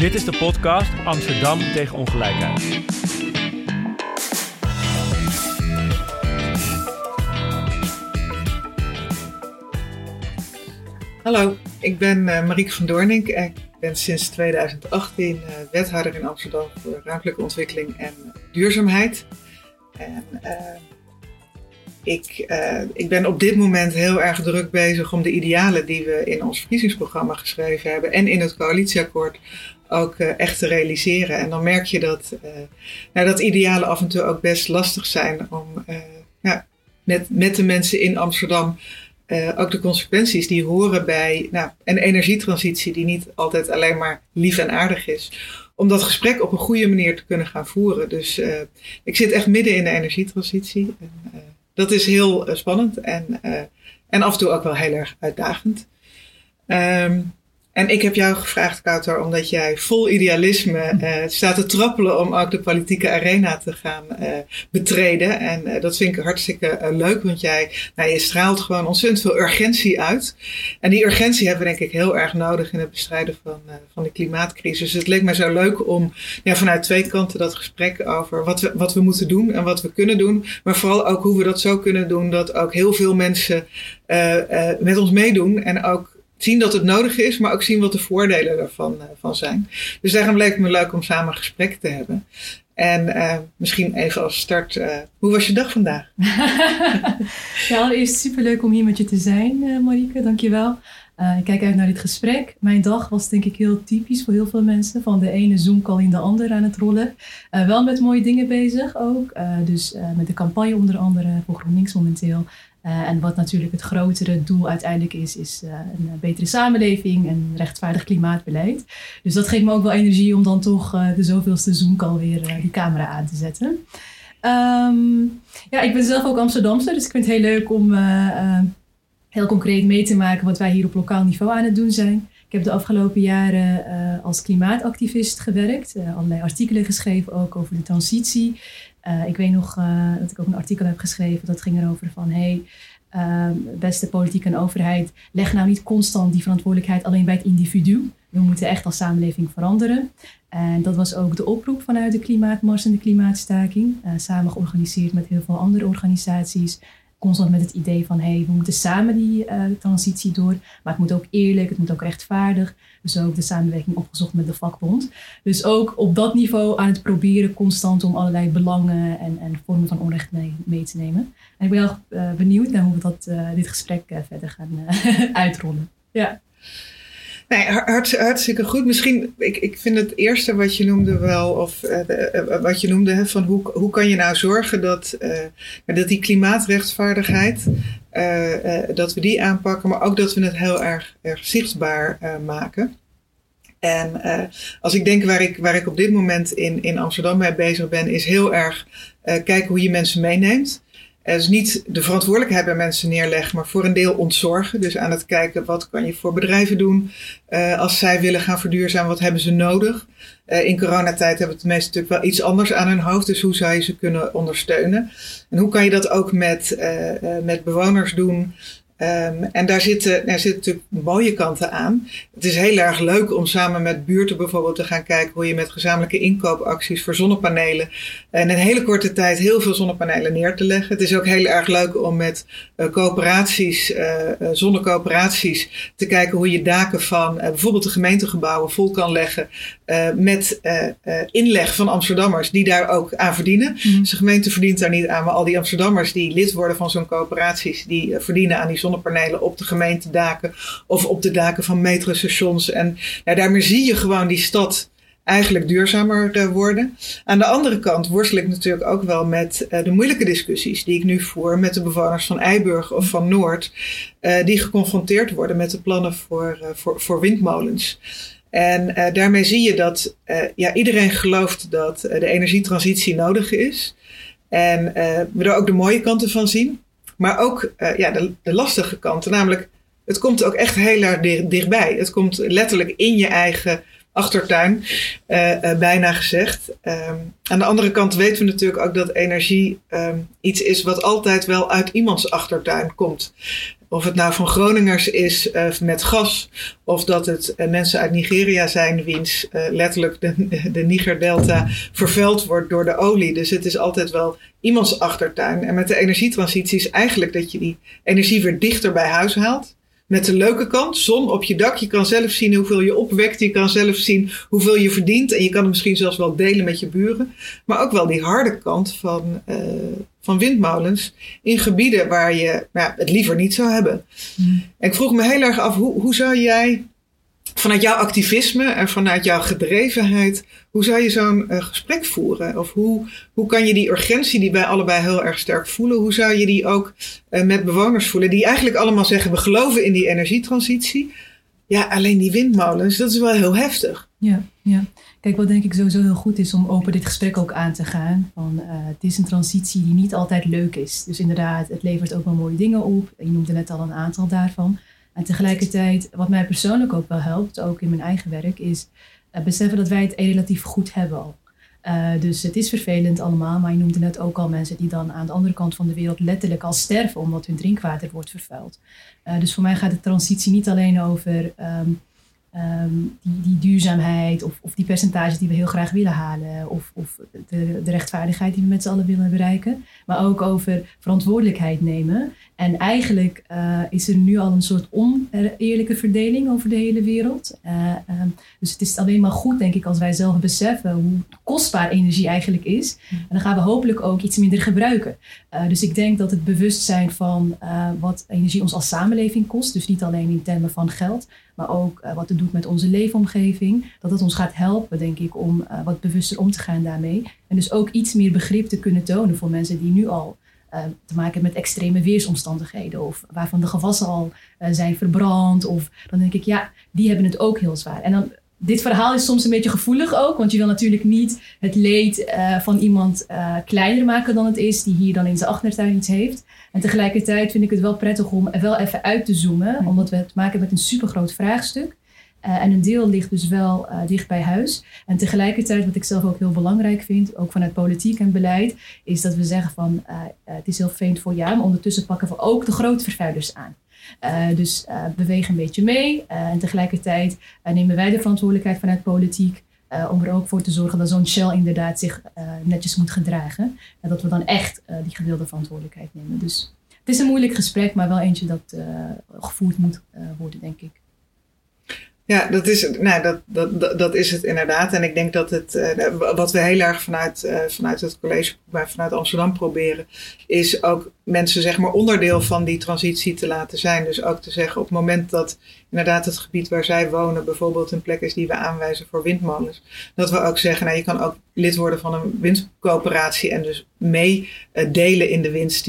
Dit is de podcast Amsterdam tegen ongelijkheid. Hallo, ik ben uh, Marieke van Doornink. Ik ben sinds 2018 uh, wethouder in Amsterdam voor ruimtelijke ontwikkeling en duurzaamheid. En uh, ik, ik ben op dit moment heel erg druk bezig om de idealen die we in ons verkiezingsprogramma geschreven hebben en in het coalitieakkoord ook echt te realiseren. En dan merk je dat, nou, dat idealen af en toe ook best lastig zijn om ja, met, met de mensen in Amsterdam ook de consequenties die horen bij nou, een energietransitie die niet altijd alleen maar lief en aardig is. Om dat gesprek op een goede manier te kunnen gaan voeren. Dus ik zit echt midden in de energietransitie. En, dat is heel spannend en, en af en toe ook wel heel erg uitdagend. Um, en ik heb jou gevraagd, Kouter, omdat jij vol idealisme uh, staat te trappelen om ook de politieke arena te gaan uh, betreden. En uh, dat vind ik hartstikke leuk, want jij nou, je straalt gewoon ontzettend veel urgentie uit. En die urgentie hebben we denk ik heel erg nodig in het bestrijden van, van de klimaatcrisis. Dus het leek me zo leuk om ja, vanuit twee kanten dat gesprek over wat we, wat we moeten doen en wat we kunnen doen. Maar vooral ook hoe we dat zo kunnen doen dat ook heel veel mensen met ons meedoen en ook zien dat het nodig is, maar ook zien wat de voordelen ervan uh, van zijn. Dus daarom leek het me leuk om samen gesprek te hebben. En uh, misschien even als start, uh, hoe was je dag vandaag? ja, allereerst superleuk om hier met je te zijn, uh, Marieke. Dankjewel. ik kijk uit naar dit gesprek. Mijn dag was denk ik heel typisch voor heel veel mensen. Van de ene Zoom-call in de andere aan het rollen. wel met mooie dingen bezig ook. dus met de campagne onder andere voor GroenLinks momenteel. Uh, en wat natuurlijk het grotere doel uiteindelijk is, is uh, een betere samenleving en rechtvaardig klimaatbeleid. Dus dat geeft me ook wel energie om dan toch de zoveelste Zoom-call weer die camera aan te zetten. Um, ja, ik ben zelf ook Amsterdamse, dus ik vind het heel leuk om heel concreet mee te maken wat wij hier op lokaal niveau aan het doen zijn. Ik heb de afgelopen jaren als klimaatactivist gewerkt, allerlei artikelen geschreven ook over de transitie. Uh, ik weet nog dat ik ook een artikel heb geschreven dat ging erover van hey, uh, beste politiek en overheid, leg nou niet constant die verantwoordelijkheid alleen bij het individu. We moeten echt als samenleving veranderen. En dat was ook de oproep vanuit de Klimaatmars en de Klimaatstaking. Samen georganiseerd met heel veel andere organisaties constant met het idee van hey, we moeten samen die uh, transitie door. Maar het moet ook eerlijk, het moet ook rechtvaardig. Dus ook de samenwerking opgezocht met de vakbond. Dus ook op dat niveau aan het proberen constant om allerlei belangen en, en vormen van onrecht mee, mee te nemen. En ik ben heel uh, benieuwd naar hoe we dat, uh, dit gesprek verder gaan uitrollen. Ja. Nee, hart, hartstikke goed. Misschien, ik, ik vind het eerste wat je noemde wel, of uh, wat je noemde, hè, van hoe, hoe kan je nou zorgen dat, uh, dat die klimaatrechtvaardigheid, dat we die aanpakken, maar ook dat we het heel erg, erg zichtbaar maken. En als ik denk waar ik, waar ik op dit moment in, in Amsterdam mee bezig ben, is heel erg kijken hoe je mensen meeneemt. Dus niet de verantwoordelijkheid bij mensen neerleggen, maar voor een deel ontzorgen. Dus aan het kijken wat kan je voor bedrijven doen uh, als zij willen gaan verduurzamen, wat hebben ze nodig. Uh, in coronatijd hebben de meesten natuurlijk wel iets anders aan hun hoofd, dus hoe zou je ze kunnen ondersteunen? En hoe kan je dat ook met, uh, met bewoners doen? Um, en daar zitten, daar zitten natuurlijk mooie kanten aan. Het is heel erg leuk om samen met buurten bijvoorbeeld te gaan kijken hoe je met gezamenlijke inkoopacties voor zonnepanelen en in een hele korte tijd heel veel zonnepanelen neer te leggen. Het is ook heel erg leuk om met uh, coöperaties, uh, zonnecoöperaties, te kijken hoe je daken van uh, bijvoorbeeld de gemeentegebouwen vol kan leggen met inleg van Amsterdammers die daar ook aan verdienen. Mm. Dus de gemeente verdient daar niet aan, maar al die Amsterdammers die lid worden van zo'n coöperaties, die verdienen aan die zonnepanelen op de gemeentedaken of op de daken van metrostations. En ja, daarmee zie je gewoon die stad eigenlijk duurzamer uh, worden. Aan de andere kant worstel ik natuurlijk ook wel met uh, de moeilijke discussies die ik nu voer met de bewoners van Eiburg of van Noord, uh, die geconfronteerd worden met de plannen voor, voor, voor windmolens. En daarmee zie je dat ja, iedereen gelooft dat de energietransitie nodig is. En we er ook de mooie kanten van zien. Maar ook uh, ja, de, de, lastige kanten, namelijk het komt ook echt heel erg dichtbij. Het komt letterlijk in je eigen achtertuin, uh, uh, bijna gezegd. Um, aan de andere kant weten we natuurlijk ook dat energie um, iets is wat altijd wel uit iemands achtertuin komt. Of het nou van Groningers is uh, met gas, of dat het uh, mensen uit Nigeria zijn, wiens uh, letterlijk de, de Niger-delta vervuild wordt door de olie. Dus het is altijd wel iemands achtertuin. En met de energietransitie is eigenlijk dat je die energie weer dichter bij huis haalt. Met de leuke kant, zon op je dak. Je kan zelf zien hoeveel je opwekt. Je kan zelf zien hoeveel je verdient. En je kan het misschien zelfs wel delen met je buren. Maar ook wel die harde kant van, van windmolens. In gebieden waar je nou, het liever niet zou hebben. Mm. En ik vroeg me heel erg af, hoe, hoe zou jij vanuit jouw activisme en vanuit jouw gedrevenheid, hoe zou je zo'n uh, gesprek voeren? Of hoe, hoe kan je die urgentie die wij allebei heel erg sterk voelen, hoe zou je die ook uh, met bewoners voelen? Die eigenlijk allemaal zeggen, we geloven in die energietransitie. Ja, alleen die windmolens, dat is wel heel heftig. Ja, ja. Kijk, wat denk ik sowieso heel goed is om open dit gesprek ook aan te gaan. Van, uh, het is een transitie die niet altijd leuk is. Dus inderdaad, het levert ook wel mooie dingen op. Je noemde net al een aantal daarvan. En tegelijkertijd, wat mij persoonlijk ook wel helpt, ook in mijn eigen werk, is uh, beseffen dat wij het relatief goed hebben al. Uh, dus het is vervelend allemaal, maar je noemde net ook al mensen die dan aan de andere kant van de wereld letterlijk al sterven omdat hun drinkwater wordt vervuild. Dus voor mij gaat de transitie niet alleen over um, um, die, die, duurzaamheid of, of, die percentages die we heel graag willen halen of, of de, de, rechtvaardigheid die we met z'n allen willen bereiken, maar ook over verantwoordelijkheid nemen. En eigenlijk uh, is er nu al een soort oneerlijke verdeling over de hele wereld. Uh, um, dus het is alleen maar goed, denk ik, als wij zelf beseffen hoe kostbaar energie eigenlijk is. En dan gaan we hopelijk ook iets minder gebruiken. Uh, dus ik denk dat het bewustzijn van wat energie ons als samenleving kost, dus niet alleen in termen van geld, maar ook wat het doet met onze leefomgeving, dat het ons gaat helpen, denk ik, om wat bewuster om te gaan daarmee. En dus ook iets meer begrip te kunnen tonen voor mensen die nu al te maken met extreme weersomstandigheden. Of waarvan de gewassen al uh, zijn verbrand. Of dan denk ik, ja, die hebben het ook heel zwaar. En dan, dit verhaal is soms een beetje gevoelig ook. Want je wil natuurlijk niet het leed uh, van iemand kleiner maken dan het is. Die hier dan in zijn achtertuin iets heeft. En tegelijkertijd vind ik het wel prettig om wel even uit te zoomen. Omdat we het maken met een supergroot vraagstuk. Uh, en een deel ligt dus wel uh, dicht bij huis. En tegelijkertijd, wat ik zelf ook heel belangrijk vind, ook vanuit politiek en beleid, is dat we zeggen van uh, het is heel vreemd voor jou, maar ondertussen pakken we ook de grote vervuilers aan. dus bewegen een beetje mee. en tegelijkertijd nemen wij de verantwoordelijkheid vanuit politiek om er ook voor te zorgen dat zo'n Shell inderdaad zich netjes moet gedragen. En dat we dan echt die gedeelde verantwoordelijkheid nemen. Dus het is een moeilijk gesprek, maar wel eentje dat gevoerd moet worden, denk ik. Ja, dat is, nou, dat, dat, dat is het inderdaad. En ik denk dat het, uh, wat we heel erg vanuit, uh, vanuit het college, maar vanuit Amsterdam proberen, is ook mensen zeg maar onderdeel van die transitie te laten zijn. Dus ook te zeggen op het moment dat inderdaad het gebied waar zij wonen bijvoorbeeld een plek is die we aanwijzen voor windmolens. Dat we ook zeggen, nou je kan ook lid worden van een windcoöperatie en dus mee uh, delen in de winst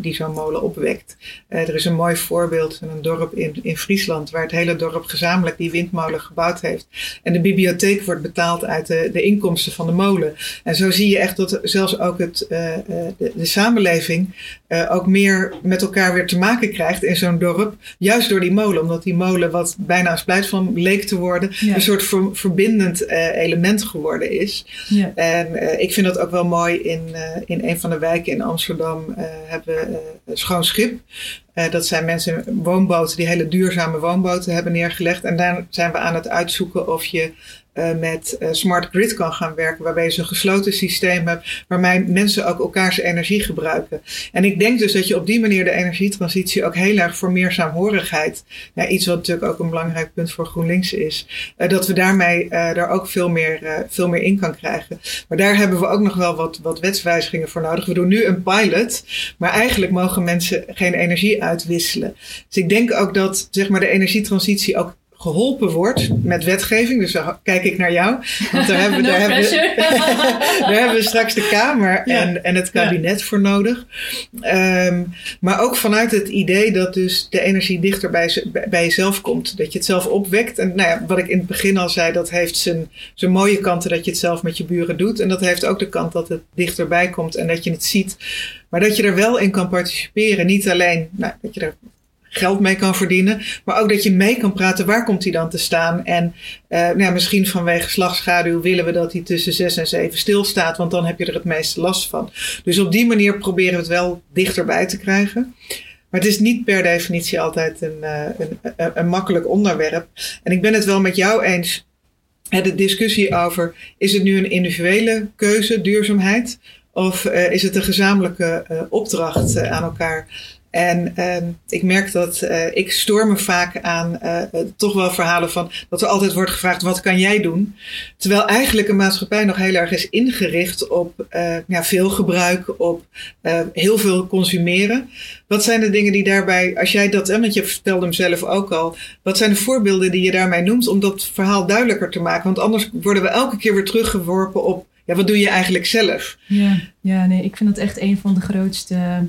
die zo'n molen opwekt. Uh, er is een mooi voorbeeld van een dorp in, in Friesland waar het hele dorp gezamenlijk die windmolen gebouwd heeft. En de bibliotheek wordt betaald uit de, de inkomsten van de molen. En zo zie je echt dat zelfs ook het, uh, de, de samenleving ook meer met elkaar weer te maken krijgt in zo'n dorp. Juist door die molen, omdat die molen wat bijna als pleit van leek te worden, ja. een soort ver, verbindend uh, element geworden is. Ja. En uh, ik vind dat ook wel mooi in, uh, in een van de wijken in Amsterdam hebben we Schoon Schip. dat zijn mensen, woonboten, die hele duurzame woonboten hebben neergelegd. En daar zijn we aan het uitzoeken of je uh, met uh, smart grid kan gaan werken, waarbij je zo'n gesloten systeem hebt, waarmee mensen ook elkaars energie gebruiken. En ik denk dus dat je op die manier de energietransitie ook heel erg voor meer saamhorigheid, ja, iets wat natuurlijk ook een belangrijk punt voor GroenLinks is, uh, dat we daarmee daar ook veel meer, veel meer in kan krijgen. Maar daar hebben we ook nog wel wat, wat wetswijzigingen voor nodig. We doen nu een pilot, maar eigenlijk mogen mensen geen energie uitwisselen. Dus ik denk ook dat zeg maar, de energietransitie ook geholpen wordt met wetgeving. Dus dan kijk ik naar jou. Want daar hebben, we, daar hebben, we, daar hebben we straks de Kamer ja. en, en het kabinet ja. voor nodig. Um, maar ook vanuit het idee dat dus de energie dichter bij, bij jezelf komt. Dat je het zelf opwekt. En nou ja, wat ik in het begin al zei, dat heeft zijn, zijn mooie kanten dat je het zelf met je buren doet. En dat heeft ook de kant dat het dichterbij komt en dat je het ziet. Maar dat je er wel in kan participeren. Niet alleen nou, dat je er geld mee kan verdienen. Maar ook dat je mee kan praten, waar komt hij dan te staan? En uh, nou misschien vanwege slagschaduw willen we dat hij tussen 6 en 7 stilstaat, want dan heb je er het meeste last van. Dus op die manier proberen we het wel dichterbij te krijgen. Maar het is niet per definitie altijd een, een, een, een makkelijk onderwerp. En ik ben het wel met jou eens. De discussie over is het nu een individuele keuze, duurzaamheid, of is het een gezamenlijke opdracht aan elkaar? En uh, ik merk dat uh, ik stoor me vaak aan uh, toch wel verhalen van dat er altijd wordt gevraagd: wat kan jij doen? Terwijl eigenlijk een maatschappij nog heel erg is ingericht op ja, veel gebruik, op heel veel consumeren. Wat zijn de dingen die daarbij, als jij dat, want je vertelde hem zelf ook al, wat zijn de voorbeelden die je daarmee noemt om dat verhaal duidelijker te maken? Want anders worden we elke keer weer teruggeworpen op: ja, wat doe je eigenlijk zelf? Ja, ja nee, ik vind dat echt een van de grootste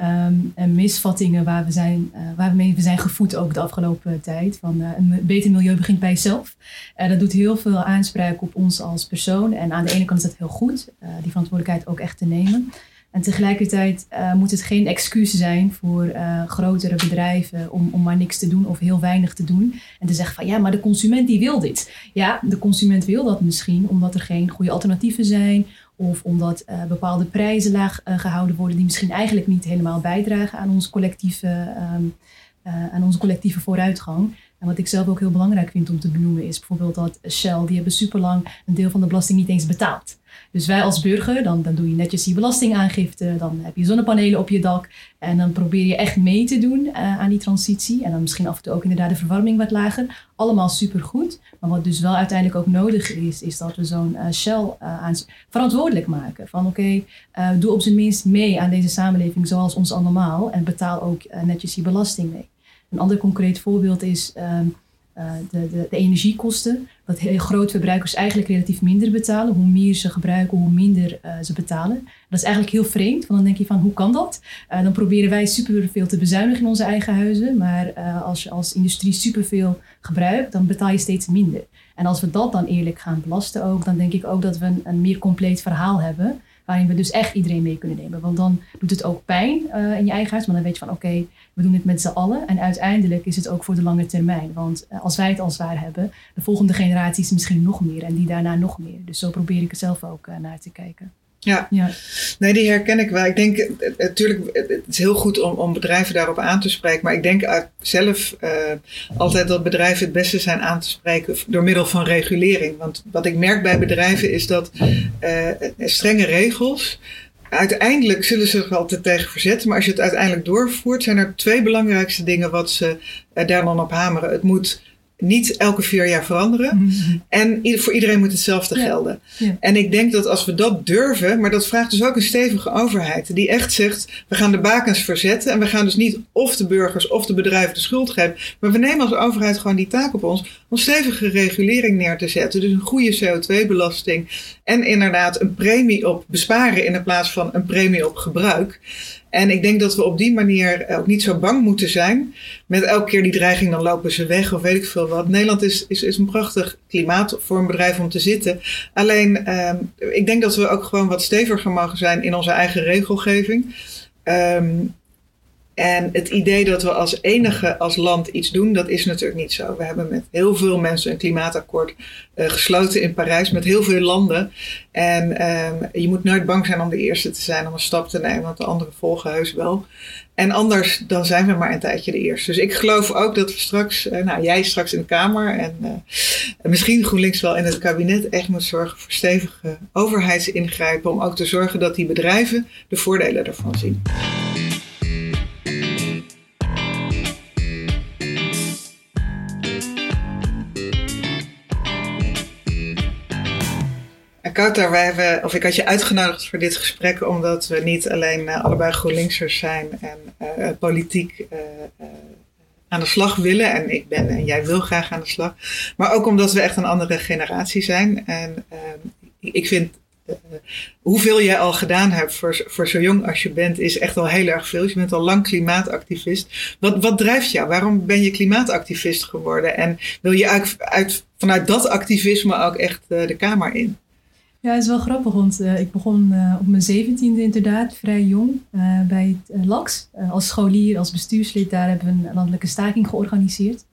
Um, en misvattingen waar we, zijn, uh, waarmee we zijn gevoed ook de afgelopen tijd. Van uh, een beter milieu begint bij jezelf. Uh, dat doet heel veel aanspraak op ons als persoon. En aan de ene kant is dat heel goed, die verantwoordelijkheid ook echt te nemen. En tegelijkertijd moet het geen excuus zijn voor grotere bedrijven om, om maar niks te doen of heel weinig te doen. En te zeggen van ja, maar de consument die wil dit. Ja, de consument wil dat misschien omdat er geen goede alternatieven zijn of omdat uh, bepaalde prijzen laag uh, gehouden worden die misschien eigenlijk niet helemaal bijdragen aan, ons collectieve, um, uh, aan onze collectieve vooruitgang. Wat ik zelf ook heel belangrijk vind om te benoemen is bijvoorbeeld dat Shell, die hebben superlang een deel van de belasting niet eens betaald. Dus wij als burger, dan, dan doe je netjes je belastingaangifte, dan heb je zonnepanelen op je dak en dan probeer je echt mee te doen uh, aan die transitie. En dan misschien af en toe ook inderdaad de verwarming wat lager. Allemaal supergoed. Maar wat dus wel uiteindelijk ook nodig is, is dat we zo'n uh, Shell uh, verantwoordelijk maken. Van oké, doe op zijn minst mee aan deze samenleving zoals ons allemaal en betaal ook netjes je belasting mee. Een ander concreet voorbeeld is ehm, uh, de, de, de, energiekosten. Dat heel grote verbruikers eigenlijk relatief minder betalen. Hoe meer ze gebruiken, hoe minder uh, ze betalen. Dat is eigenlijk heel vreemd, want dan denk je van hoe kan dat? Uh, dan proberen wij superveel te bezuinigen in onze eigen huizen. Maar als je als industrie superveel gebruikt, dan betaal je steeds minder. En als we dat dan eerlijk gaan belasten ook, dan denk ik ook dat we een, een meer compleet verhaal hebben. Waarin we dus echt iedereen mee kunnen nemen. Want dan doet het ook pijn in je eigen huis. Maar dan weet je van oké, we doen het met z'n allen. En uiteindelijk is het ook voor de lange termijn. Want uh, als wij het al zwaar hebben, de volgende generaties misschien nog meer. En die daarna nog meer. Dus zo probeer ik er zelf ook uh, naar te kijken. Ja. ja, nee, die herken ik wel. Ik denk, natuurlijk, het is heel goed om, om bedrijven daarop aan te spreken. Maar ik denk zelf uh, altijd dat bedrijven het beste zijn aan te spreken door middel van regulering. Want wat ik merk bij bedrijven is dat uh, strenge regels. Uiteindelijk zullen ze er altijd tegen verzetten. Maar als je het uiteindelijk doorvoert, zijn er twee belangrijkste dingen wat ze uh, daar dan op hameren. Het moet niet elke vier jaar veranderen. Mhm. En voor iedereen moet hetzelfde ja. gelden. Ja. En ik denk dat als we dat durven, maar dat vraagt dus ook een stevige overheid, die echt zegt: we gaan de bakens verzetten. En we gaan dus niet of de burgers of de bedrijven de schuld geven. Maar we nemen als overheid gewoon die taak op ons om stevige regulering neer te zetten. Dus een goede CO2-belasting. En inderdaad een premie op besparen in plaats van een premie op gebruik. En ik denk dat we op die manier ook niet zo bang moeten zijn. Met elke keer die dreiging, dan lopen ze weg of weet ik veel wat. Nederland is, is, is een prachtig klimaat voor een bedrijf om te zitten. Alleen, um, ik denk dat we ook gewoon wat steviger mogen zijn in onze eigen regelgeving. Um, en het idee dat we als enige als land iets doen, dat is natuurlijk niet zo. We hebben met heel veel mensen een klimaatakkoord uh, gesloten in Parijs, met heel veel landen. En um, je moet nooit bang zijn om de eerste te zijn om een stap te nemen, want de anderen volgen heus wel. En anders dan zijn we maar een tijdje de eerste. Dus ik geloof ook dat we straks, uh, nou jij straks in de Kamer en uh, misschien GroenLinks wel in het kabinet echt moet zorgen voor stevige overheidsingrijpen. Om ook te zorgen dat die bedrijven de voordelen ervan zien. Kouter, wij hebben, of ik had je uitgenodigd voor dit gesprek omdat we niet alleen uh, allebei GroenLinksers zijn en uh, politiek uh, aan de slag willen. En ik ben en jij wil graag aan de slag. Maar ook omdat we echt een andere generatie zijn. En ik vind hoeveel jij al gedaan hebt voor, voor zo jong als je bent, is echt al heel erg veel. Je bent al lang klimaatactivist. Wat, wat drijft jou? Waarom ben je klimaatactivist geworden? En wil je uit, uit, vanuit dat activisme ook echt de Kamer in? Ja, het is wel grappig, want uh, ik begon uh, op mijn zeventiende inderdaad, vrij jong, uh, bij het LAX. als scholier, als bestuurslid, daar hebben we een landelijke staking georganiseerd.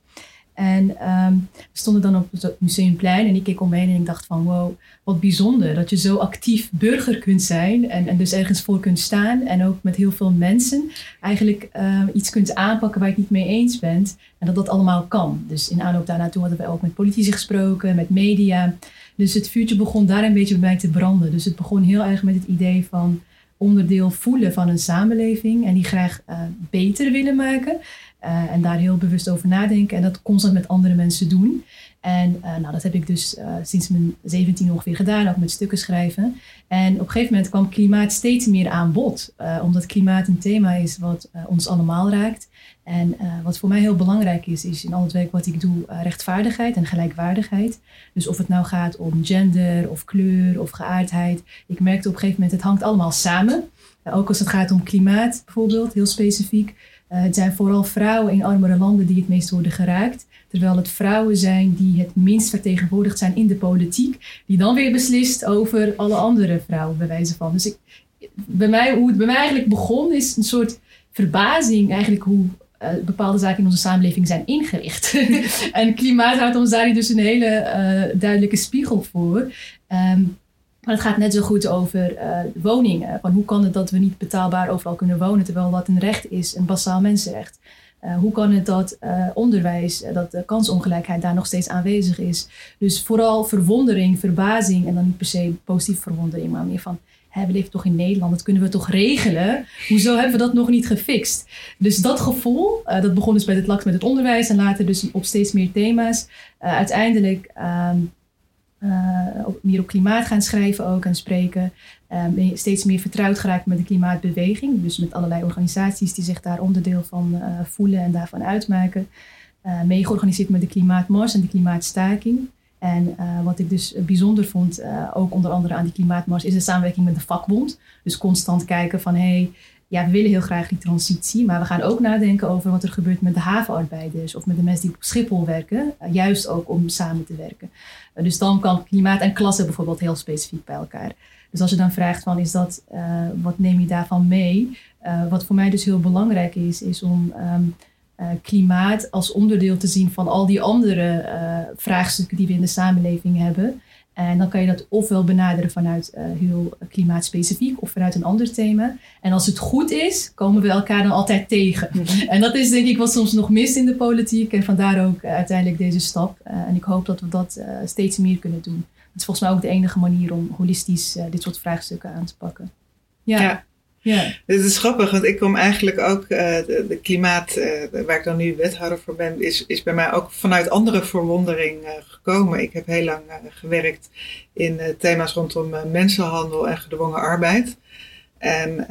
En ehm, we stonden dan op het museumplein en ik keek om me heen en ik dacht van wow, wat bijzonder dat je zo actief burger kunt zijn en, en dus ergens voor kunt staan en ook met heel veel mensen eigenlijk iets kunt aanpakken waar je het niet mee eens bent en dat dat allemaal kan. Dus in aanloop daarnaartoe hadden we ook met politici gesproken, met media. Dus het vuurtje begon daar een beetje bij mij te branden. Dus het begon heel erg met het idee van onderdeel voelen van een samenleving en die graag uh, beter willen maken. Uh, en daar heel bewust over nadenken en dat constant met andere mensen doen. En uh, nou, dat heb ik dus uh, sinds mijn 17 ongeveer gedaan, ook met stukken schrijven. En op een gegeven moment kwam klimaat steeds meer aan bod, omdat klimaat een thema is wat ons allemaal raakt. En wat voor mij heel belangrijk is, is in al het werk wat ik doe, rechtvaardigheid en gelijkwaardigheid. Dus of het nou gaat om gender of kleur of geaardheid. Ik merkte op een gegeven moment, het hangt allemaal samen. ook als het gaat om klimaat bijvoorbeeld, heel specifiek. Uh, het zijn vooral vrouwen in armere landen die het meest worden geraakt. Terwijl het vrouwen zijn die het minst vertegenwoordigd zijn in de politiek. Die dan weer beslist over alle andere vrouwen, bij wijze van. Dus ik, bij mij, hoe het bij mij eigenlijk begon, is een soort verbazing eigenlijk hoe uh, bepaalde zaken in onze samenleving zijn ingericht. en klimaat houdt ons daar dus een hele uh, duidelijke spiegel voor. Um, maar het gaat net zo goed over uh, woningen. Van hoe kan het dat we niet betaalbaar overal kunnen wonen, terwijl dat een recht is, een basaal mensenrecht? Uh, hoe kan het dat uh, onderwijs, dat de kansongelijkheid daar nog steeds aanwezig is? Dus vooral verwondering, verbazing en dan niet per se positief verwondering, maar meer van, hè, we leven toch in Nederland, dat kunnen we toch regelen? Hoezo hebben we dat nog niet gefixt? Dus dat gevoel, dat begon dus bij het laks met het onderwijs en later dus op steeds meer thema's. uiteindelijk ehm, meer op klimaat gaan schrijven ook en spreken. Ben je steeds meer vertrouwd geraakt met de klimaatbeweging. Dus met allerlei organisaties die zich daar onderdeel van uh, voelen en daarvan uitmaken. mee georganiseerd met de Klimaatmars en de Klimaatstaking. En wat ik dus bijzonder vond, ook onder andere aan die Klimaatmars, is de samenwerking met de vakbond. Dus constant kijken van hé, ja, we willen heel graag die transitie, maar we gaan ook nadenken over wat er gebeurt met de havenarbeiders of met de mensen die op Schiphol werken, juist ook om samen te werken. dus dan kan klimaat en klasse bijvoorbeeld heel specifiek bij elkaar. Dus als je dan vraagt van is dat, uh, wat neem je daarvan mee? Wat voor mij dus heel belangrijk is, is om uh, klimaat als onderdeel te zien van al die andere vraagstukken die we in de samenleving hebben. En dan kan je dat ofwel benaderen vanuit uh, heel klimaatspecifiek of vanuit een ander thema. En als het goed is, komen we elkaar dan altijd tegen. En dat is denk ik wat soms nog mist in de politiek. En vandaar ook uh, uiteindelijk deze stap. Uh, en ik hoop dat we dat steeds meer kunnen doen. Het is volgens mij ook de enige manier om holistisch dit soort vraagstukken aan te pakken. ja. ja. Ja. Het is grappig, want ik kom eigenlijk ook, uh, de, klimaat, uh, waar ik dan nu wethouder voor ben, is, is bij mij ook vanuit andere verwondering uh, gekomen. Ik heb heel lang gewerkt in thema's rondom mensenhandel en gedwongen arbeid. En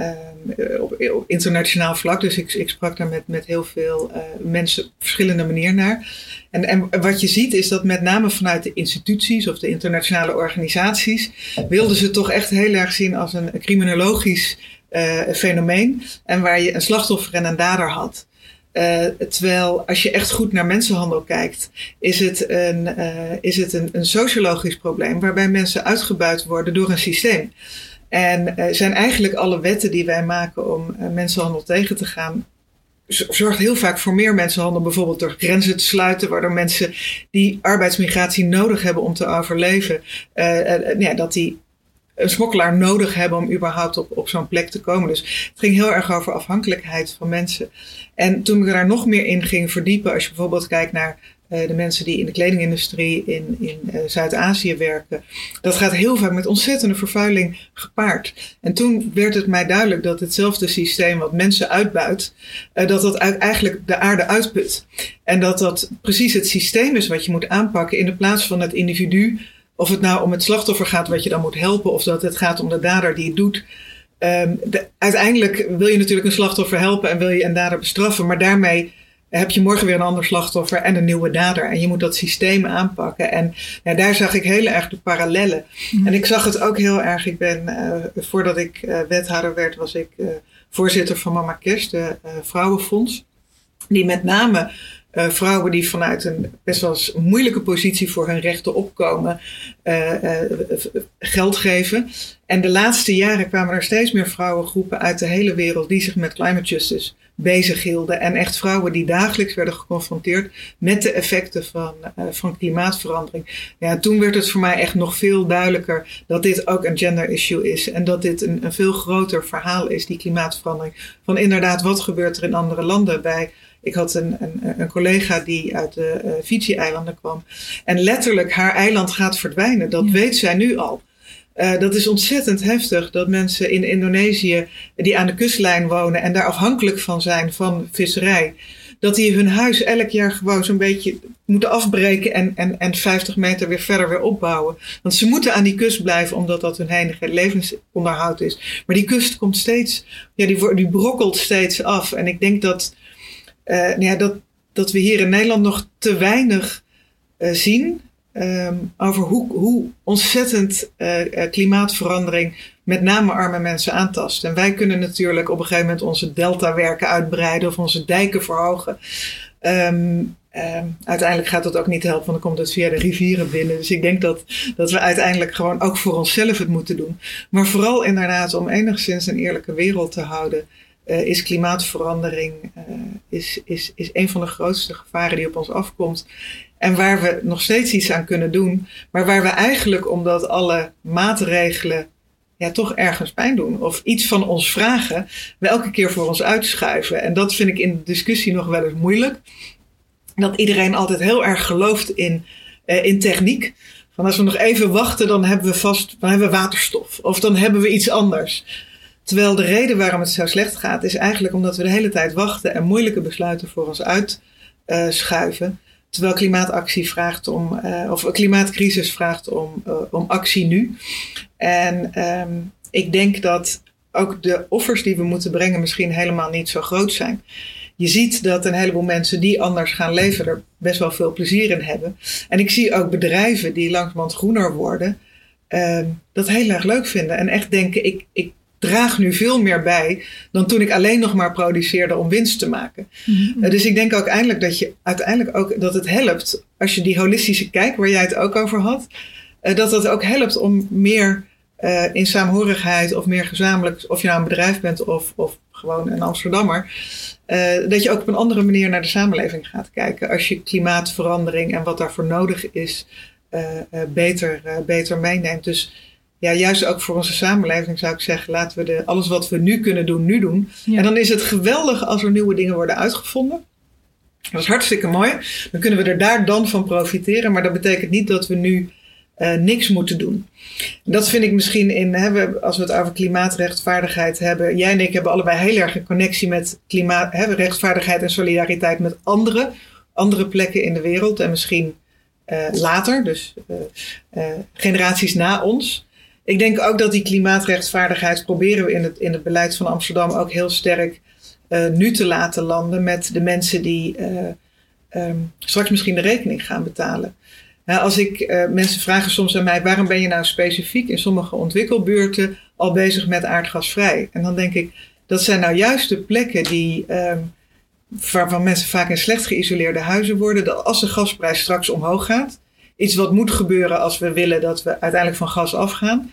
op, op, internationaal vlak, dus ik, ik sprak daar met, met heel veel mensen op verschillende manieren naar. En, en wat je ziet is dat met name vanuit de instituties of de internationale organisaties wilden ze toch echt heel erg zien als een criminologisch uh, fenomeen. En waar je een slachtoffer en een dader had. Uh, terwijl als je echt goed naar mensenhandel kijkt, is het, een, uh, is het een, een sociologisch probleem waarbij mensen uitgebuit worden door een systeem. En zijn eigenlijk alle wetten die wij maken om mensenhandel tegen te gaan, zorgt heel vaak voor meer mensenhandel. Bijvoorbeeld door grenzen te sluiten, waardoor mensen die arbeidsmigratie nodig hebben om te overleven, ja, dat die een smokkelaar nodig hebben om überhaupt op, op zo'n plek te komen. Dus het ging heel erg over afhankelijkheid van mensen. En toen ik daar nog meer in ging verdiepen, als je bijvoorbeeld kijkt naar uh, de mensen die in de kledingindustrie in, in uh, Zuid-Azië werken. Dat gaat heel vaak met ontzettende vervuiling gepaard. En toen werd het mij duidelijk dat hetzelfde systeem wat mensen uitbuit, uh, dat dat eigenlijk de aarde uitput. En dat dat precies het systeem is wat je moet aanpakken in de plaats van het individu of het nou om het slachtoffer gaat wat je dan moet helpen, of dat het gaat om de dader die het doet. Um, de, uiteindelijk wil je natuurlijk een slachtoffer helpen en wil je een dader bestraffen, maar daarmee heb je morgen weer een ander slachtoffer en een nieuwe dader. En je moet dat systeem aanpakken. En ja, daar zag ik heel erg de parallellen. Mm. En ik zag het ook heel erg. Ik ben, uh, voordat ik uh, wethouder werd, was ik uh, voorzitter van Mama Kerst, de Vrouwenfonds. Die met name uh, vrouwen die vanuit een best wel moeilijke positie voor hun rechten opkomen, uh, uh, geld geven. En de laatste jaren kwamen er steeds meer vrouwengroepen uit de hele wereld die zich met climate justice bezig hielden. En echt vrouwen die dagelijks werden geconfronteerd met de effecten van, van klimaatverandering. Ja, toen werd het voor mij echt nog veel duidelijker dat dit ook een gender issue is. En dat dit een, een veel groter verhaal is, die klimaatverandering. Van inderdaad, wat gebeurt er in andere landen bij ik had een, een, een collega die uit de uh, Fiji-eilanden kwam. En letterlijk, haar eiland gaat verdwijnen. Dat weet zij nu al. Uh, dat is ontzettend heftig dat mensen in Indonesië die aan de kustlijn wonen en daar afhankelijk van zijn van visserij, dat die hun huis elk jaar gewoon zo'n beetje moeten afbreken en, en, en 50 meter weer verder weer opbouwen. Want ze moeten aan die kust blijven omdat dat hun enige levensonderhoud is. Maar die kust komt steeds, ja, die, die brokkelt steeds af. En ik denk dat uh, ja, dat, dat we hier in Nederland nog te weinig uh, zien um, over hoe, hoe ontzettend uh, klimaatverandering met name arme mensen aantast. En wij kunnen natuurlijk op een gegeven moment onze deltawerken uitbreiden of onze dijken verhogen. Um, um, uiteindelijk gaat dat ook niet helpen, want dan komt het via de rivieren binnen. Dus ik denk dat, dat we uiteindelijk gewoon ook voor onszelf het moeten doen. Maar vooral inderdaad om enigszins een eerlijke wereld te houden uh, is klimaatverandering uh, is, is, is een van de grootste gevaren die op ons afkomt. En waar we nog steeds iets aan kunnen doen, maar waar we eigenlijk, omdat alle maatregelen ja, toch ergens pijn doen of iets van ons vragen, we elke keer voor ons uitschuiven. En dat vind ik in de discussie nog wel eens moeilijk. Dat iedereen altijd heel erg gelooft in, uh, in techniek. Van als we nog even wachten, dan hebben we vast dan hebben we waterstof. Of dan hebben we iets anders. Terwijl de reden waarom het zo slecht gaat, is eigenlijk omdat we de hele tijd wachten en moeilijke besluiten voor ons uitschuiven. Uh, terwijl klimaatactie vraagt om, uh, of klimaatcrisis vraagt om, uh, om actie nu. En um, ik denk dat ook de offers die we moeten brengen misschien helemaal niet zo groot zijn. Je ziet dat een heleboel mensen die anders gaan leven er best wel veel plezier in hebben. En ik zie ook bedrijven die langzamerhand groener worden, uh, dat heel erg leuk vinden. En echt denken, ik, ik draag nu veel meer bij dan toen ik alleen nog maar produceerde om winst te maken. Mm-hmm. Uh, dus ik denk ook eindelijk dat je uiteindelijk ook dat het helpt als je die holistische kijk waar jij het ook over had, uh, dat dat ook helpt om meer uh, in saamhorigheid of meer gezamenlijk, of je nou een bedrijf bent of, of gewoon een Amsterdammer, dat je ook op een andere manier naar de samenleving gaat kijken. Als je klimaatverandering en wat daarvoor nodig is beter, beter meeneemt. Dus ja, juist ook voor onze samenleving zou ik zeggen, laten we de, alles wat we nu kunnen doen, nu doen. Ja. En dan is het geweldig als er nieuwe dingen worden uitgevonden. Dat is hartstikke mooi. Dan kunnen we er daar dan van profiteren. Maar dat betekent niet dat we nu uh, niks moeten doen. Dat vind ik misschien in, hè, we, als we het over klimaatrechtvaardigheid hebben. Jij en ik hebben allebei heel erg een connectie met klimaat, hè, rechtvaardigheid en solidariteit met andere, andere plekken in de wereld. En misschien uh, later, dus uh, generaties na ons. Ik denk ook dat die klimaatrechtvaardigheid proberen we in het, in het beleid van Amsterdam ook heel sterk uh, nu te laten landen met de mensen die uh, um, straks misschien de rekening gaan betalen. Als ik mensen vragen soms aan mij, waarom ben je nou specifiek in sommige ontwikkelbuurten al bezig met aardgasvrij? En dan denk ik, dat zijn nou juist de plekken die, um, waarvan mensen vaak in slecht geïsoleerde huizen worden, dat als de gasprijs straks omhoog gaat, iets wat moet gebeuren als we willen dat we uiteindelijk van gas afgaan.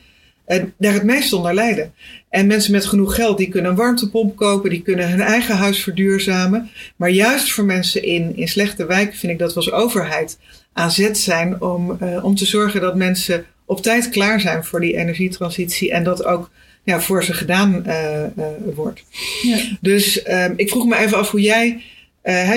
Daar het meest onder lijden. En mensen met genoeg geld, die kunnen een warmtepomp kopen, die kunnen hun eigen huis verduurzamen. Maar juist voor mensen in, in slechte wijken vind ik dat we als overheid aan zet zijn om, uh, om te zorgen dat mensen op tijd klaar zijn voor die energietransitie en dat ook ja, voor ze gedaan uh, uh, wordt. Ja. Dus ik vroeg me even af hoe jij,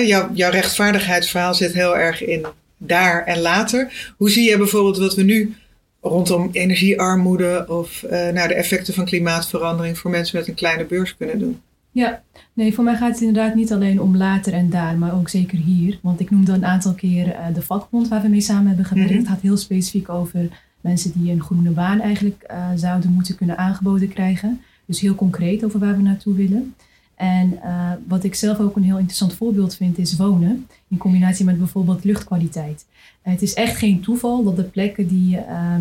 jouw, jouw rechtvaardigheidsverhaal zit heel erg in daar en later. Hoe zie je bijvoorbeeld wat we nu rondom energiearmoede of uh, nou, de effecten van klimaatverandering voor mensen met een kleine beurs kunnen doen? Ja, nee, voor mij gaat het inderdaad niet alleen om later en daar, maar ook zeker hier. Want ik noemde een aantal keer uh, de vakbond waar we mee samen hebben gewerkt. Mm -hmm. Het gaat heel specifiek over mensen die een groene baan eigenlijk uh, zouden moeten kunnen aangeboden krijgen. Dus heel concreet over waar we naartoe willen. En uh, wat ik zelf ook een heel interessant voorbeeld vind, is wonen. In combinatie met bijvoorbeeld luchtkwaliteit. Uh, het is echt geen toeval dat de plekken die, uh,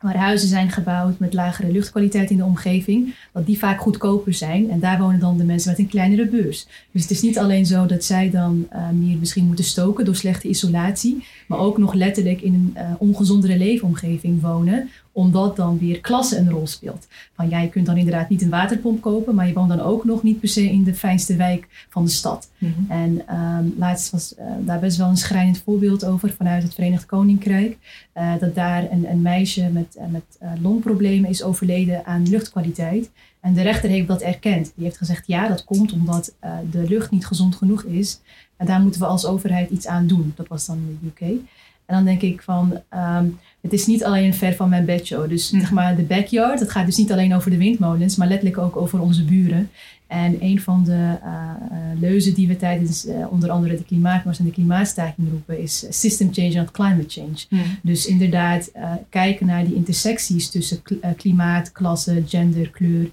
waar huizen zijn gebouwd met lagere luchtkwaliteit in de omgeving, dat die vaak goedkoper zijn. En daar wonen dan de mensen met een kleinere beurs. Dus het is niet alleen zo dat zij dan meer misschien moeten stoken door slechte isolatie, maar ook nog letterlijk in een uh, ongezondere leefomgeving wonen omdat dan weer klasse een rol speelt. Van ja, je kunt dan inderdaad niet een waterpomp kopen, maar je woont dan ook nog niet per se in de fijnste wijk van de stad. Mhm. En ehm, laatst was uh, daar best wel een schrijnend voorbeeld over vanuit het Verenigd Koninkrijk. Uh, dat daar een, een meisje met, uh, met longproblemen is overleden aan luchtkwaliteit. En de rechter heeft dat erkend. Die heeft gezegd ja, dat komt omdat de lucht niet gezond genoeg is. En daar moeten we als overheid iets aan doen. Dat was dan in de UK. En dan denk ik van, um, het is niet alleen ver van mijn bedshow. Dus Hm. zeg maar de backyard, het gaat dus niet alleen over de windmolens, maar letterlijk ook over onze buren. En een van de uh, uh, leuzen die we tijdens uh, onder andere de klimaatmars en de klimaatstaking roepen is system change and climate change. Mhm. Dus inderdaad kijken naar die intersecties tussen klimaat, klasse, gender, kleur.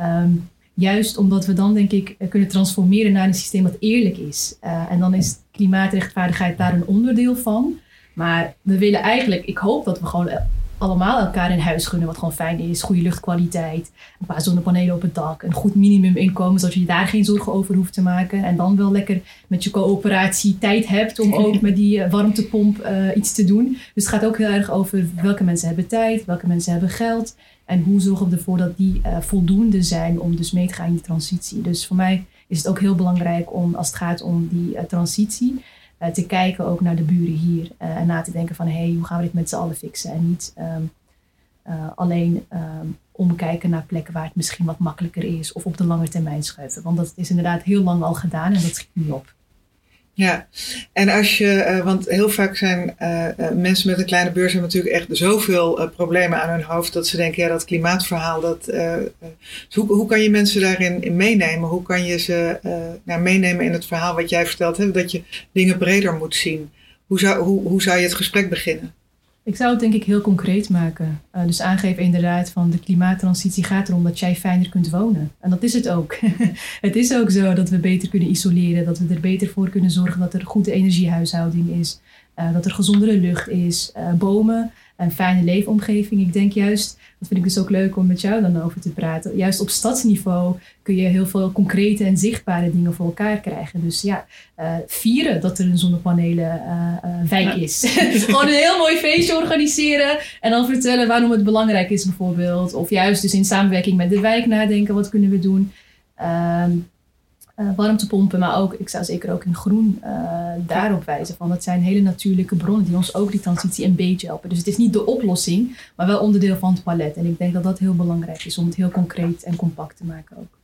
Um, juist omdat we dan denk ik kunnen transformeren naar een systeem dat eerlijk is. en dan is klimaatrechtvaardigheid daar een onderdeel van. Maar we willen eigenlijk, ik hoop dat we gewoon allemaal elkaar in huis gunnen, wat gewoon fijn is. Goede luchtkwaliteit, een paar zonnepanelen op het dak, een goed minimuminkomen, zodat je daar geen zorgen over hoeft te maken. En dan wel lekker met je coöperatie tijd hebt om ook met die warmtepomp uh, iets te doen. Dus het gaat ook heel erg over welke mensen hebben tijd, welke mensen hebben geld. En hoe zorgen we ervoor dat die uh, voldoende zijn om dus mee te gaan in die transitie. Dus voor mij is het ook heel belangrijk om, als het gaat om die transitie, te kijken ook naar de buren hier. Uh, en na te denken van, hé, hey, hoe gaan we dit met z'n allen fixen? En niet um, uh, alleen um, omkijken naar plekken waar het misschien wat makkelijker is. Of op de lange termijn schuiven. Want dat is inderdaad heel lang al gedaan en dat schiet niet op. Ja, en als je, uh, want heel vaak zijn uh, uh, mensen met een kleine beurs hebben natuurlijk echt zoveel problemen aan hun hoofd dat ze denken, ja, dat klimaatverhaal, dat, hoe, hoe kan je mensen daarin in meenemen? Hoe kan je ze nou, meenemen in het verhaal wat jij verteld hebt, dat je dingen breder moet zien? Hoe zou, hoe, hoe zou je het gesprek beginnen? Ik zou het denk ik heel concreet maken. Uh, dus aangeven inderdaad van de klimaattransitie gaat erom dat jij fijner kunt wonen. En dat is het ook. het is ook zo dat we beter kunnen isoleren, dat we er beter voor kunnen zorgen dat er goede energiehuishouding is, uh, dat er gezondere lucht is, uh, bomen, een fijne leefomgeving. Ik denk juist, dat vind ik dus ook leuk om met jou dan over te praten, juist op stadsniveau kun je heel veel concrete en zichtbare dingen voor elkaar krijgen. Dus ja, uh, vieren dat er een zonnepanelen uh, uh, wijk ja. is. Gewoon een heel mooi feestje organiseren en dan vertellen waarom het belangrijk is bijvoorbeeld. Of juist dus in samenwerking met de wijk nadenken, wat kunnen we doen. Um, uh, warmtepompen, maar ook, ik zou zeker ook in groen uh, daarop wijzen. Van dat zijn hele natuurlijke bronnen die ons ook die transitie een beetje helpen. Dus het is niet de oplossing, maar wel onderdeel van het palet. En ik denk dat dat heel belangrijk is om het heel concreet en compact te maken ook.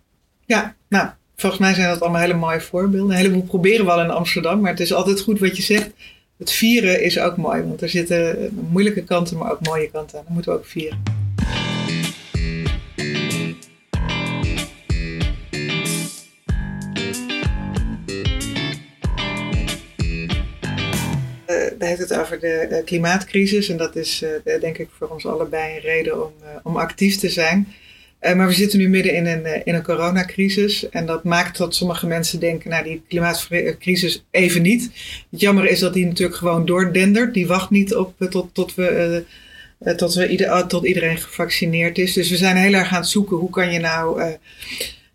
Ja, nou, volgens mij zijn dat allemaal hele mooie voorbeelden. Een heleboel proberen we al in Amsterdam, maar het is altijd goed wat je zegt. Het vieren is ook mooi, want er zitten moeilijke kanten, maar ook mooie kanten aan. Dan moeten we ook vieren. Uh, daar heeft het over de, klimaatcrisis. En dat is uh, denk ik voor ons allebei een reden om, uh, om actief te zijn. Maar we zitten nu midden in een, in een coronacrisis. En dat maakt dat sommige mensen denken, nou die klimaatcrisis even niet. Het jammer is dat die natuurlijk gewoon doordendert. Die wacht niet op tot, tot we... tot, we ieder, tot iedereen gevaccineerd is. Dus we zijn heel erg aan het zoeken hoe kan je nou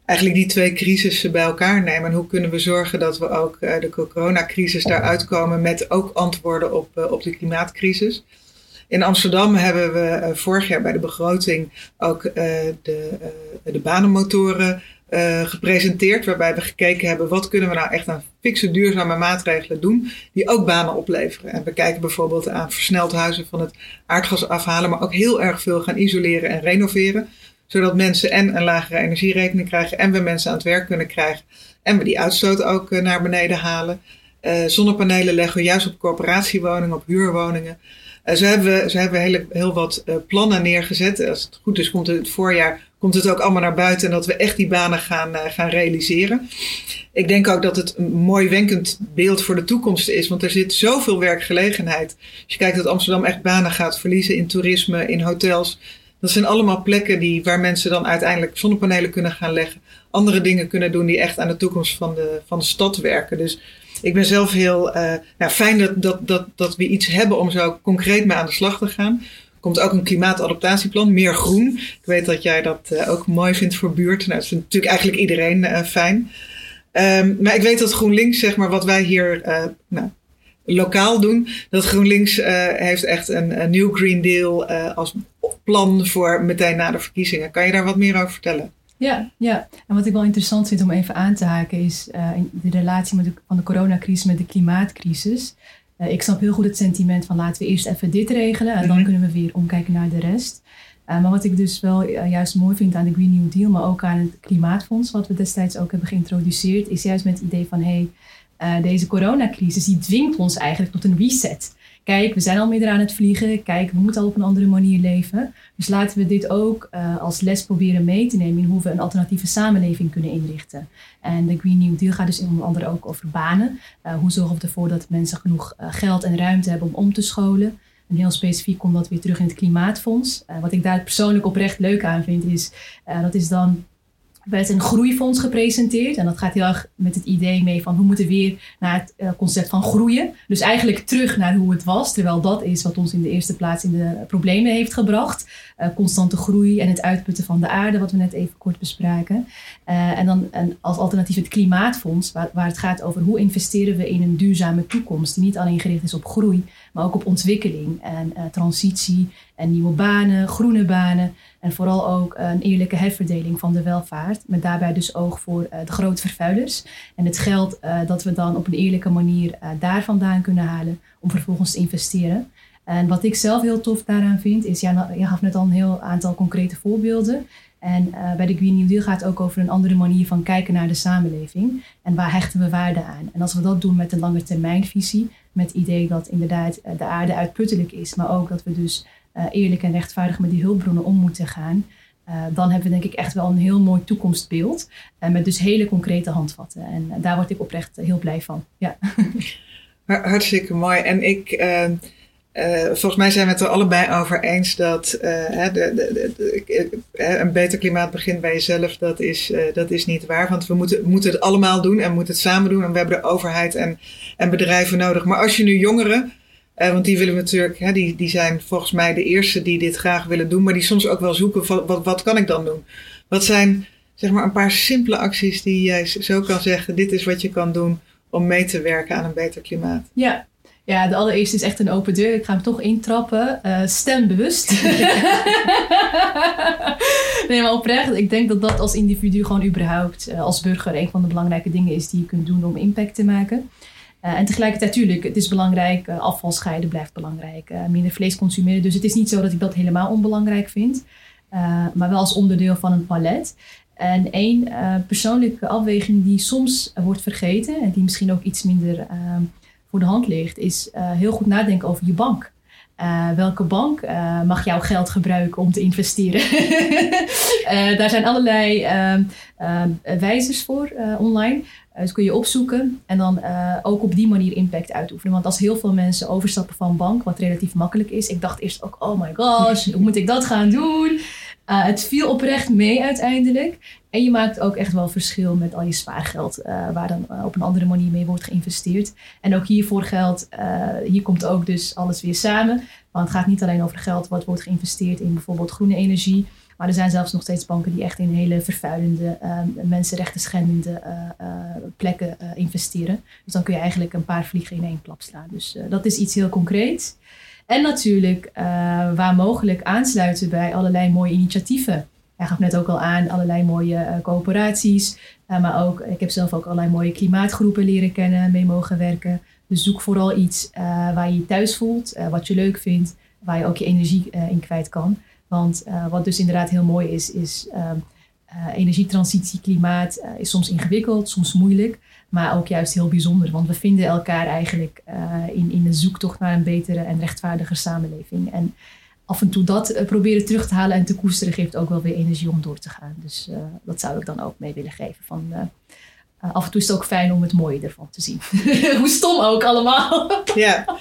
eigenlijk die twee crisissen bij elkaar nemen. En hoe kunnen we zorgen dat we ook uh, de coronacrisis daaruit komen met ook antwoorden op, uh, op de klimaatcrisis. In Amsterdam hebben we uh, vorig jaar bij de begroting ook de, de banenmotoren gepresenteerd. Waarbij we gekeken hebben wat kunnen we nou echt aan fikse duurzame maatregelen doen. Die ook banen opleveren. En we kijken bijvoorbeeld aan versneld huizen van het aardgas afhalen. Maar ook heel erg veel gaan isoleren en renoveren zodat mensen en een lagere energierekening krijgen en we mensen aan het werk kunnen krijgen. En we die uitstoot ook uh, naar beneden halen. Uh, zonnepanelen leggen we juist op corporatiewoningen, op huurwoningen. Uh, zo hebben we, zo hebben we heel, heel wat plannen neergezet. Als het goed is, komt het, het voorjaar komt het ook allemaal naar buiten en dat we echt die banen gaan, gaan realiseren. Ik denk ook dat het een mooi wenkend beeld voor de toekomst is, want er zit zoveel werkgelegenheid. Als je kijkt dat Amsterdam echt banen gaat verliezen in toerisme, in hotels, dat zijn allemaal plekken die, waar mensen dan uiteindelijk zonnepanelen kunnen gaan leggen. Andere dingen kunnen doen die echt aan de toekomst van de, van de stad werken. Dus ik ben zelf heel uh, nou, fijn dat, dat, dat, dat we iets hebben om zo concreet mee aan de slag te gaan. Er komt ook een klimaatadaptatieplan, meer groen. Ik weet dat jij dat uh, ook mooi vindt voor buurten. Nou, dat vindt natuurlijk eigenlijk iedereen uh, fijn. Um, maar ik weet dat GroenLinks, zeg maar, wat wij hier nou, lokaal doen. Dat GroenLinks uh, heeft echt een, een New Green Deal uh, als plan voor meteen na de verkiezingen. Kan je daar wat meer over vertellen? Ja, ja, en wat ik wel interessant vind om even aan te haken is uh, de relatie met de, van de coronacrisis met de klimaatcrisis. Ik snap heel goed het sentiment van laten we eerst even dit regelen en dan mhm. kunnen we weer omkijken naar de rest. Maar wat ik dus wel juist mooi vind aan de Green New Deal, maar ook aan het Klimaatfonds, wat we destijds ook hebben geïntroduceerd, is juist met het idee van hé, hey, deze coronacrisis die dwingt ons eigenlijk tot een reset kijk, we zijn al meer aan het vliegen. Kijk, we moeten al op een andere manier leven. Dus laten we dit ook uh, als les proberen mee te nemen in hoe we een alternatieve samenleving kunnen inrichten. En de Green New Deal gaat dus onder andere ook over banen. Uh, hoe zorgen we ervoor dat mensen genoeg geld en ruimte hebben om om te scholen? En heel specifiek komt dat weer terug in het Klimaatfonds. wat ik daar persoonlijk oprecht leuk aan vind, is dat is dan werd een groeifonds gepresenteerd. En dat gaat heel erg met het idee mee van hoe moeten we weer naar het eh, concept van groeien. Dus eigenlijk terug naar hoe het was. Terwijl dat is wat ons in de eerste plaats in de problemen heeft gebracht. Uh, constante groei en het uitputten van de aarde, wat we net even kort bespraken. Uh, en dan en als alternatief het klimaatfonds, waar, waar het gaat over hoe investeren we in een duurzame toekomst. Die niet alleen gericht is op groei, maar ook op ontwikkeling en transitie en nieuwe banen, groene banen. En vooral ook een eerlijke herverdeling van de welvaart. Met daarbij dus oog voor uh, de grote vervuilers. En het geld uh, dat we dan op een eerlijke manier uh, daar vandaan kunnen halen. Om vervolgens te investeren. En wat ik zelf heel tof daaraan vind, is, ja, je gaf net al een heel aantal concrete voorbeelden. En bij de Green New Deal gaat het ook over een andere manier van kijken naar de samenleving. En waar hechten we waarde aan? En als we dat doen met een lange termijnvisie, met het idee dat inderdaad de aarde uitputtelijk is, maar ook dat we dus eerlijk en rechtvaardig met die hulpbronnen om moeten gaan. Uh, dan hebben we denk ik echt wel een heel mooi toekomstbeeld. Uh, met dus hele concrete handvatten. En daar word ik oprecht heel blij van. Ja. Hartstikke mooi. En ik, volgens mij zijn we het er allebei over eens dat de, de, de, een beter klimaat begint bij jezelf. Dat is, dat is niet waar. Want we moeten, moeten het allemaal doen en moeten het samen doen. En we hebben de overheid en, en bedrijven nodig. Maar als je nu jongeren uh, want die willen we natuurlijk, hè, die, die zijn volgens mij de eerste die dit graag willen doen, maar die soms ook wel zoeken wat, wat kan ik dan doen? Wat zijn zeg maar een paar simpele acties die jij zo kan zeggen, dit is wat je kan doen om mee te werken aan een beter klimaat? Ja, ja, de allereerste is echt een open deur. Ik ga hem toch intrappen. Uh, stembewust. nee, maar oprecht. Ik denk dat dat als individu gewoon überhaupt uh, als burger een van de belangrijke dingen is die je kunt doen om impact te maken. Uh, en tegelijkertijd, natuurlijk, het is belangrijk, uh, afval scheiden blijft belangrijk, uh, minder vlees consumeren. Dus het is niet zo dat ik dat helemaal onbelangrijk vind, maar wel als onderdeel van een palet. En één persoonlijke afweging die soms wordt vergeten en die misschien ook iets minder voor de hand ligt, is heel goed nadenken over je bank. Welke bank mag jouw geld gebruiken om te investeren? daar zijn allerlei ehm, wijzers voor online. Dus kun je opzoeken en dan ook op die manier impact uitoefenen. Want als heel veel mensen overstappen van bank, wat relatief makkelijk is. Ik dacht eerst ook, oh my gosh, hoe moet ik dat gaan doen? Uh, het viel oprecht mee uiteindelijk. En je maakt ook echt wel verschil met al je spaargeld, waar dan op een andere manier mee wordt geïnvesteerd. En ook hiervoor geldt, hier komt ook dus alles weer samen. Want het gaat niet alleen over geld wat wordt geïnvesteerd in bijvoorbeeld groene energie. Maar er zijn zelfs nog steeds banken die echt in hele vervuilende, mensenrechten schendende plekken investeren. Dus dan kun je eigenlijk een paar vliegen in één klap slaan. Dus dat is iets heel concreets. En natuurlijk waar mogelijk aansluiten bij allerlei mooie initiatieven. Hij gaf net ook al aan allerlei mooie coöperaties. maar ook, ik heb zelf ook allerlei mooie klimaatgroepen leren kennen, mee mogen werken. Dus zoek vooral iets waar je je thuis voelt, wat je leuk vindt, waar je ook je energie in kwijt kan. Want wat dus inderdaad heel mooi is, is uh, uh, energietransitie, klimaat eh, is soms ingewikkeld, soms moeilijk, maar ook juist heel bijzonder. Want we vinden elkaar eigenlijk in, in de zoektocht naar een betere en rechtvaardiger samenleving. En af en toe dat proberen terug te halen en te koesteren geeft ook wel weer energie om door te gaan. Dus dat zou ik dan ook mee willen geven. Van, af en toe is het ook fijn om het mooie ervan te zien. Hoe stom ook allemaal. ja,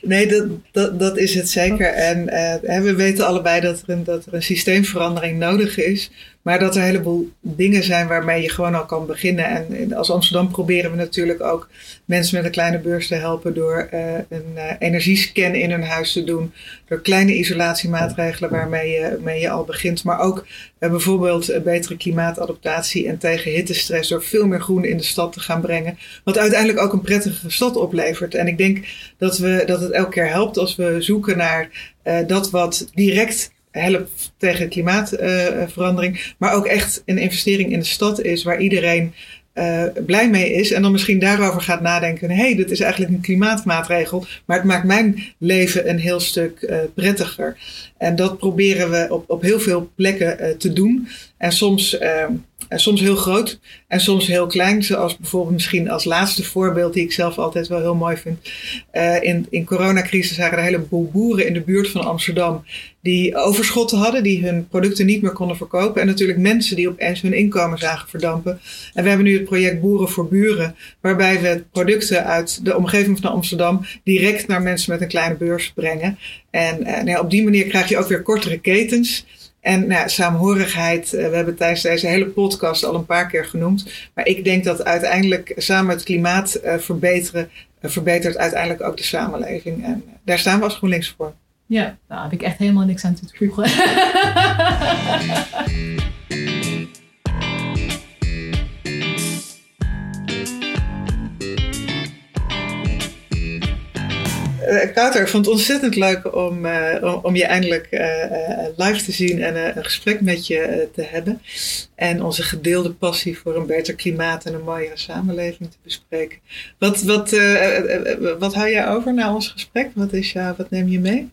nee, dat, dat, is het zeker. En we weten allebei dat er, een, dat er een systeemverandering nodig is. Maar dat er een heleboel dingen zijn waarmee je gewoon al kan beginnen. En als Amsterdam proberen we natuurlijk ook mensen met een kleine beurs te helpen door uh, een uh, energiescan in hun huis te doen. Door kleine isolatiemaatregelen waarmee je, waarmee je al begint. Maar ook uh, bijvoorbeeld betere klimaatadaptatie en tegen hittestress. Door veel meer groen in de stad te gaan brengen. Wat uiteindelijk ook een prettige stad oplevert. En ik denk dat, we, dat het elke keer helpt als we zoeken naar dat wat direct helpt tegen klimaatverandering. maar ook echt een investering in de stad is waar iedereen uh, blij mee is. En dan misschien daarover gaat nadenken. Hé, hey, dit is eigenlijk een klimaatmaatregel. Maar het maakt mijn leven een heel stuk uh, prettiger. En dat proberen we op, op heel veel plekken uh, te doen. En soms, soms heel groot en soms heel klein. Zoals bijvoorbeeld misschien als laatste voorbeeld, die ik zelf altijd wel heel mooi vind. in, in coronacrisis zagen er een heleboel boeren in de buurt van Amsterdam die overschotten hadden, die hun producten niet meer konden verkopen. En natuurlijk mensen die opeens hun inkomen zagen verdampen. En we hebben nu het project Boeren voor Buren, waarbij we producten uit de omgeving van Amsterdam direct naar mensen met een kleine beurs brengen. En uh, nou, op die manier krijg je ook weer kortere ketens. En nou, saamhorigheid, uh, we hebben tijdens deze hele podcast al een paar keer genoemd. Maar ik denk dat uiteindelijk samen het klimaat uh, verbeteren, verbetert uiteindelijk ook de samenleving. En daar staan we als GroenLinks voor. Ja, daar heb ik echt helemaal niks aan toe te voegen. Kouter, ik vond het ontzettend leuk om, uh, om je eindelijk uh, live te zien en een gesprek met je te hebben. En onze gedeelde passie voor een beter klimaat en een mooiere samenleving te bespreken. Wat, wat, wat hou jij over na ons gesprek? Wat, is, wat neem je mee?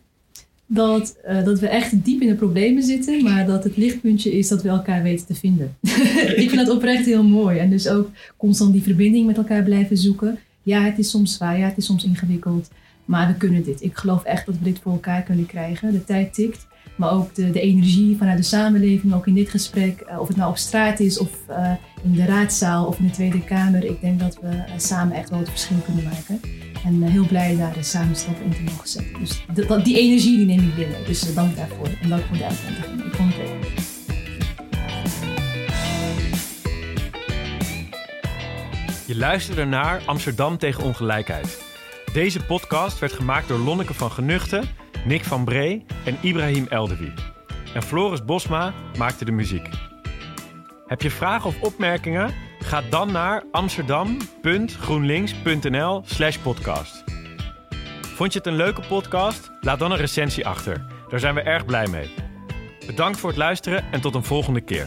dat, dat we echt diep in de problemen zitten, maar dat het lichtpuntje is dat we elkaar weten te vinden. ik vind dat oprecht heel mooi. En dus ook constant die verbinding met elkaar blijven zoeken. Ja, het is soms zwaar, ja, het is soms ingewikkeld, maar we kunnen dit. Ik geloof echt dat we dit voor elkaar kunnen krijgen. De tijd tikt, maar ook de, de energie vanuit de samenleving, ook in dit gesprek, uh, of het nou op straat is of uh, in de raadzaal of in de Tweede Kamer. Ik denk dat we samen echt wel het verschil kunnen maken. En heel blij daar de samenstap in te mogen zetten. Dus die energie die neem ik binnen. Dus dank daarvoor. En dank voor de uitnodiging. Ik vond het leuk. Je luisterde naar Amsterdam tegen ongelijkheid. Deze podcast werd gemaakt door Lonneke van Genuchten, Nick van Bree en Ibrahim Eldewi. En Floris Bosma maakte de muziek. Heb je vragen of opmerkingen? Ga dan naar amsterdam.groenlinks.nl slash podcast. Vond je het een leuke podcast? Laat dan een recensie achter. Daar zijn we erg blij mee. Bedankt voor het luisteren en tot een volgende keer.